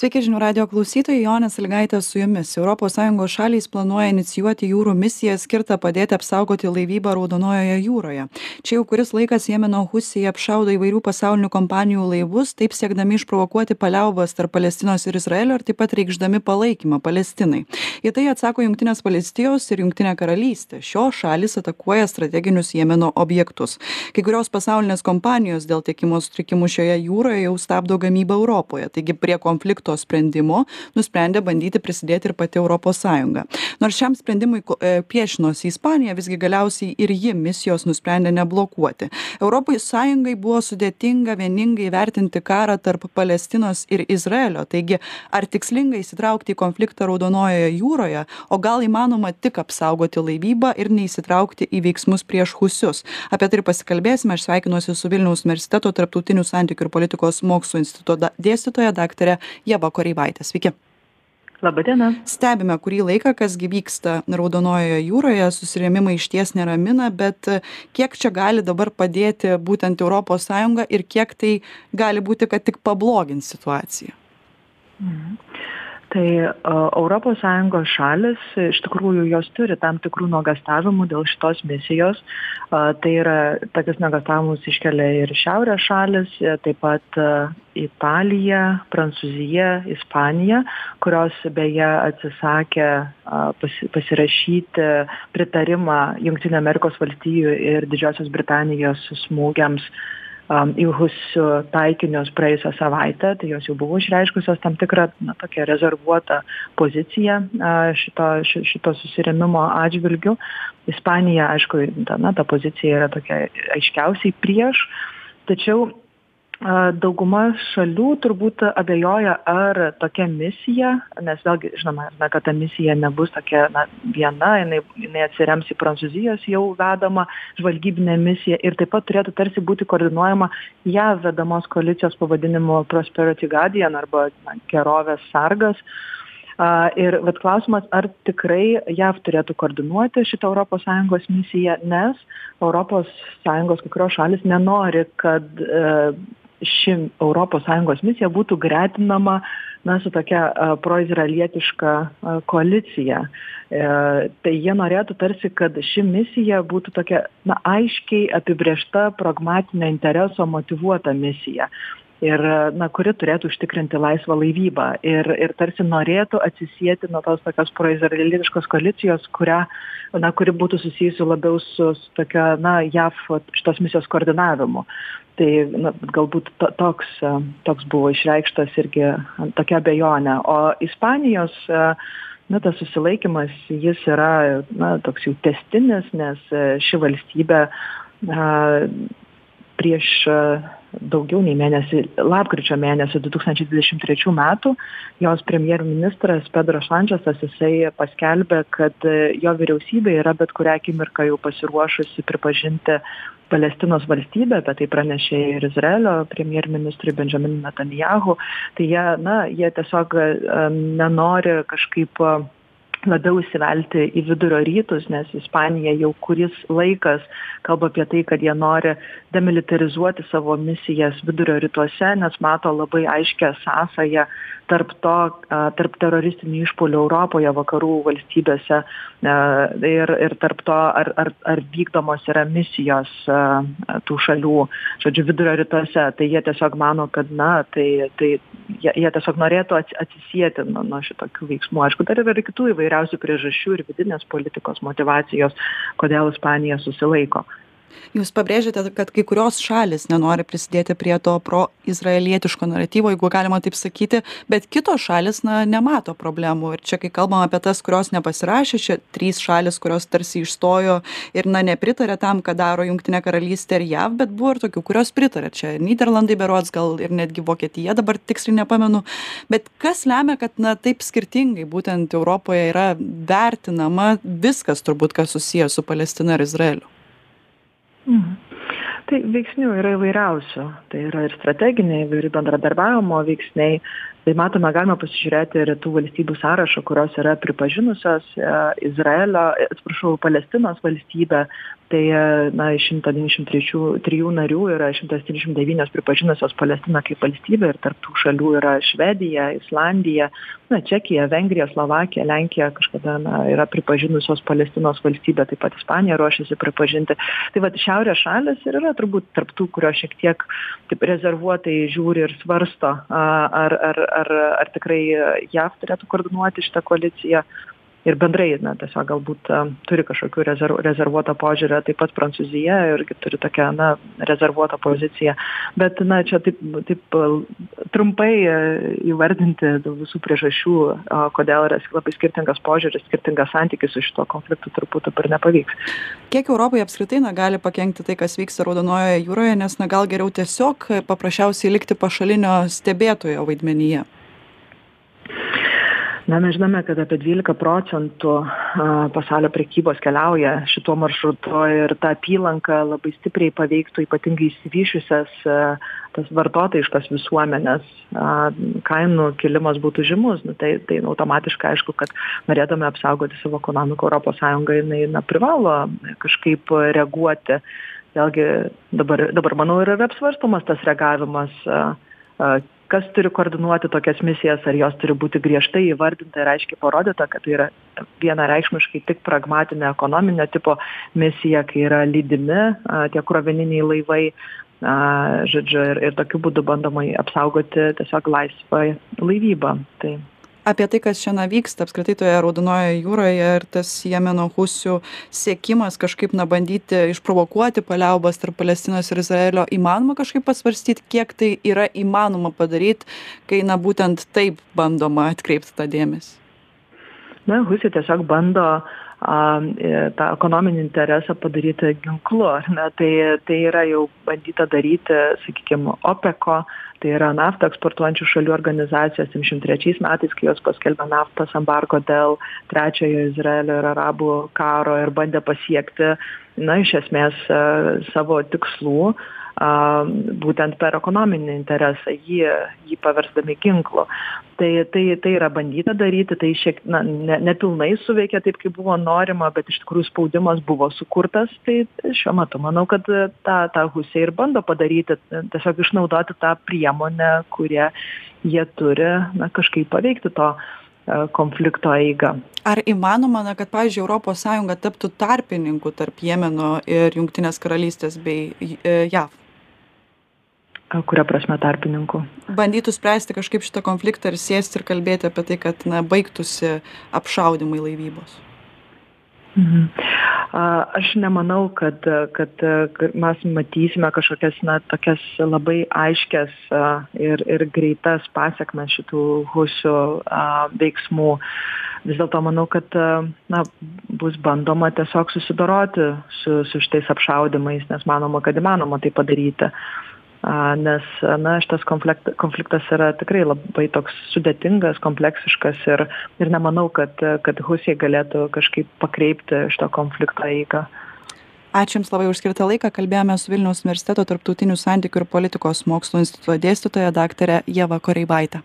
sveiki žinių radijo klausytojai jonė sąlygaitė su jumis. Europos sąjungos šalys planuoja inicijuoti jūrų misiją skirtą padėti apsaugoti laivybą raudonojoje jūroje. Čia jau kuris laikas jemeno husiai apšaudo įvairių pasaulinių kompanijų laivus taip siekdami išprovokuoti paliaubas tarp palestinos ir izraelio ir taip pat reikšdami palaikymą palestinai. Į tai atsako jungtinės valstijos ir jungtinė karalystė. Šios šalys atakuoja strateginius jemeno objektus. Kai kurios pasaulinės kompanijos dėl tiekimo sutrikimų šioje jūroje jau stabdo gamybą europoje. Taigi prie konflikto konflikto sprendimo nusprendė bandyti prisidėti ir pati europos sąjunga nors šiam sprendimui e, priešinosi ispanija visgi galiausiai ir ji misijos nusprendė neblokuoti. Europos sąjungai buvo sudėtinga vieningai įvertinti karą tarp palestinos ir izraelio. Taigi ar tikslinga įsitraukti į konfliktą raudonojoje jūroje o gal įmanoma tik apsaugoti laivybą ir neįsitraukti į veiksmus prieš husius? Apie tai ir pasikalbėsime. Aš sveikinuosi su vilniaus universiteto tarptautinių santykių ir politikos mokslų instituto dėstytoja daktare ieva koreivaite sveiki Labą dieną. Stebime kurį laiką, kas vyksta Raudonojoje jūroje, susirėmimai išties neramina, bet kiek čia gali dabar padėti būtent ES ir kiek tai gali būti, kad tik pablogins situaciją? Mhm tai europos sąjungos šalys iš tikrųjų jos turi tam tikrų nuogąstavimų dėl šitos misijos. Tai yra tokius nuogąstavimus iškelia ir šiaurės šalys taip pat italija prancūzija ispanija kurios beje atsisakė pasi pasirašyti pritarimą jungtinių amerikos valstijų ir didžiosios britanijos smūgiams į husių taikinius praėjusią savaitę tai jos jau buvo išreiškusios tam tikrą na tokią rezervuotą poziciją šito ši šito susirėmimo atžvilgiu. Ispanija aišku ta na ta pozicija yra tokia aiškiausiai prieš. Tačiau dauguma šalių turbūt abejoja ar tokia misija nes vėlgi žinoma na kad ta misija nebus tokia na viena jinai jinai atsirems į prancūzijos jau vedamą žvalgybinę misiją ir taip pat turėtų tarsi būti koordinuojama jav vedamos koalicijos pavadinimu prosperity guardian arba na gerovės sargas. A ir vat klausimas ar tikrai jav turėtų koordinuoti šitą europos sąjungos misiją nes europos sąjungos kai kurios šalys nenori kad e, ši europos sąjungos misija būtų gretinama na su tokia proizraelietiška koalicija. E, tai jie norėtų tarsi kad ši misija būtų tokia na aiškiai apibrėžta pragmatinio intereso motyvuota misija ir na kuri turėtų užtikrinti laisvą laivybą. Ir ir tarsi norėtų atsisieti nuo tos tokios proizraelietiškos koalicijos kurią na kuri būtų susijusi labiau su su tokia na jav šitos misijos koordinavimu. Tai na galbūt to toks toks buvo išreikštas irgi tokia abejonė. O ispanijos na tas susilaikymas jis yra na toks jau tęstinis nes ši valstybė na prieš daugiau nei mėnesį lapkričio mėnesį du tūkstančiai dvidešim trečių metų jos premjerministras pedro šančesas jisai paskelbė kad jo vyriausybė yra bet kurią akimirką jau pasiruošusi pripažinti palestinos valstybę apie tai pranešė ir izraelio premjerministrui bendžaminui netanyahu. Tai jie na jie tiesiog nenori kažkaip labiau įsivelti į vidurio rytus nes ispanija jau kuris laikas kalba apie tai kad jie nori demilitarizuoti savo misijas vidurio rytuose nes mato labai aiškią sąsają tarp to tarp teroristinių išpuolių europoje vakarų valstybėse ir ir tarp to ar ar ar vykdomos yra misijos tų šalių žodžiu vidurio rytuose. Tai jie tiesiog mano kad na tai tai jie jie tiesiog norėtų atsisieti nuo nuo šitokių veiksmų. Aišku dar yra ir kitų įvairiausių priežasčių ir vidinės politikos motyvacijos kodėl ispanija susilaiko jūs pabrėžiate kad kai kurios šalys nenori prisidėti prie to proizraelietiško naratyvo jeigu galima taip sakyti bet kitos šalys na nemato problemų. Ir čia kai kalbam apie tas kurios nepasirašė čia trys šalys kurios tarsi išstojo ir na nepritaria tam ką daro jungtinė karalystė ir jav bet buvo ir tokių kurios pritaria čia nyderlandai berods gal ir netgi vokietija dabar tiksliai nepamenu. Bet kas lemia kad na taip skirtingai būtent europoje yra vertinama viskas turbūt kas susiję su palestina ir izraeliu Mhm. Tai veiksnių yra įvairiausių. Tai yra ir strateginiai, įvairių bendradarbiavimo veiksniai. Tai matome, galime pasižiūrėti ir tų valstybių sąrašą, kurios yra pripažinusios e, Izraelio, atsiprašau, Palestinos valstybę. tai na iš šimto devyniasdešim trečių trijų narių yra šimtas trisdešim devynios pripažinusios palestiną kaip valstybę ir tarp tų šalių yra švedija islandija na čekija vengrija slovakija lenkija kažkada na yra pripažinusios palestinos valstybę taip pat ispanija ruošiasi pripažinti tai vat šiaurės šalys ir yra turbūt tarp tų kurios šiek tiek taip rezervuotai žiūri ir svarsto ar ar ar ar tikrai jav turėtų koordinuoti šitą koaliciją ir bendrai na tiesiog galbūt turi kažkokių rezerv rezervuotą požiūrį taip pat prancūzija irgi turi tokią na rezervuotą poziciją. Bet na čia taip taip trumpai įvardinti dėl visų priežasčių kodėl yra labai skirtingas požiūris skirtingas santykis su šituo konfliktu turbūt dabar nepavyks. Kiek europai apskritai na gali pakenkti tai kas vyksta raudonojoje jūroje nes na gal geriau tiesiog paprasčiausiai likti pašalinio stebėtojo vaidmenyje na mes žinome kad apie dvylika procentų pasaulio prekybos keliauja šituo maršrutu ir ta apylanka labai stipriai paveiktų ypatingai išsivysčiusias tas vartotojiškas visuomenes kainų kilimas būtų žymus. Nu tai tai automatiškai aišku kad norėdami apsaugoti savo ekonomiką europos sąjunga jinai na privalo kažkaip reaguoti. Vėlgi dabar dabar manau ir yra apsvarstomas tas reagavimas kas turi koordinuoti tokias misijas ar jos turi būti griežtai įvardinta ir aiškiai parodyta kad tai yra vienareikšmiškai tik pragmatinė ekonominio tipo misija kai yra lydimi tie krovininiai laivai a žodžiu ir ir tokiu būdu bandoma apsaugoti tiesiog laisvą laivybą. Tai apie tai kas čia na vyksta apskritai toje raudonojoje jūroje ir tas jemeno husių siekimas kažkaip na bandyti išprovokuoti paliaubas tarp palestinos ir izraelio įmanoma kažkaip pasvarstyt kiek tai yra įmanoma padaryt kai na būtent taip bandoma atkreipt tą dėmesį? Na husiai tiesiog bando a tą ekonominį interesą padaryti ginklu ar ne? Tai tai yra jau bandyta daryti sakykim opeko tai yra naftą eksportuojančių šalių organizacija septyniasdešim trečiais metais kai jos paskelbė naftos embargo dėl trečiojo izraelio ir arabų karo ir bandė pasiekti na iš esmės savo tikslų a būtent per ekonominį interesą jį jį paversdami ginklu. Tai tai tai yra bandyta daryti tai šiek na ne nepilnai suveikė taip kaip buvo norima bet iš tikrųjų spaudimas buvo sukurtas. Tai šiuo metu manau kad tą tą husiai ir bando padaryti tiesiog išnaudoti tą priemonę kurią jie turi na kažkaip paveikti to konflikto eigą. Ar įmanoma na kad pavyzdžiui sąjunga taptų tarpininku tarp jemeno ir jungtinės karalystės bei jav kuria prasme tarpininku? Bandytų spręsti kažkaip šitą konfliktą ir sėsti ir kalbėti apie tai kad na baigtųsi apšaudymai laivybos. Mhm. Aš nemanau kad kad mes matysime kažkokias na tokias labai aiškias ir ir greitas pasekmes šitų husių veiksmų. Vis dėlto manau kad na bus bandoma tiesiog susidoroti su su šitais apšaudymais nes manoma kad įmanoma tai padaryti a nes na šitas konflikt konfliktas yra tikrai labai toks sudėtingas kompleksiškas ir ir nemanau kad kad husiai galėtų kažkaip pakreipti šito konflikto eigą. Ačiū jums labai už skirtą laiką. Kalbėjomės su vilniaus universiteto tarptautinių santykių ir politikos mokslų instituto dėstytoja daktare ieva koreivaite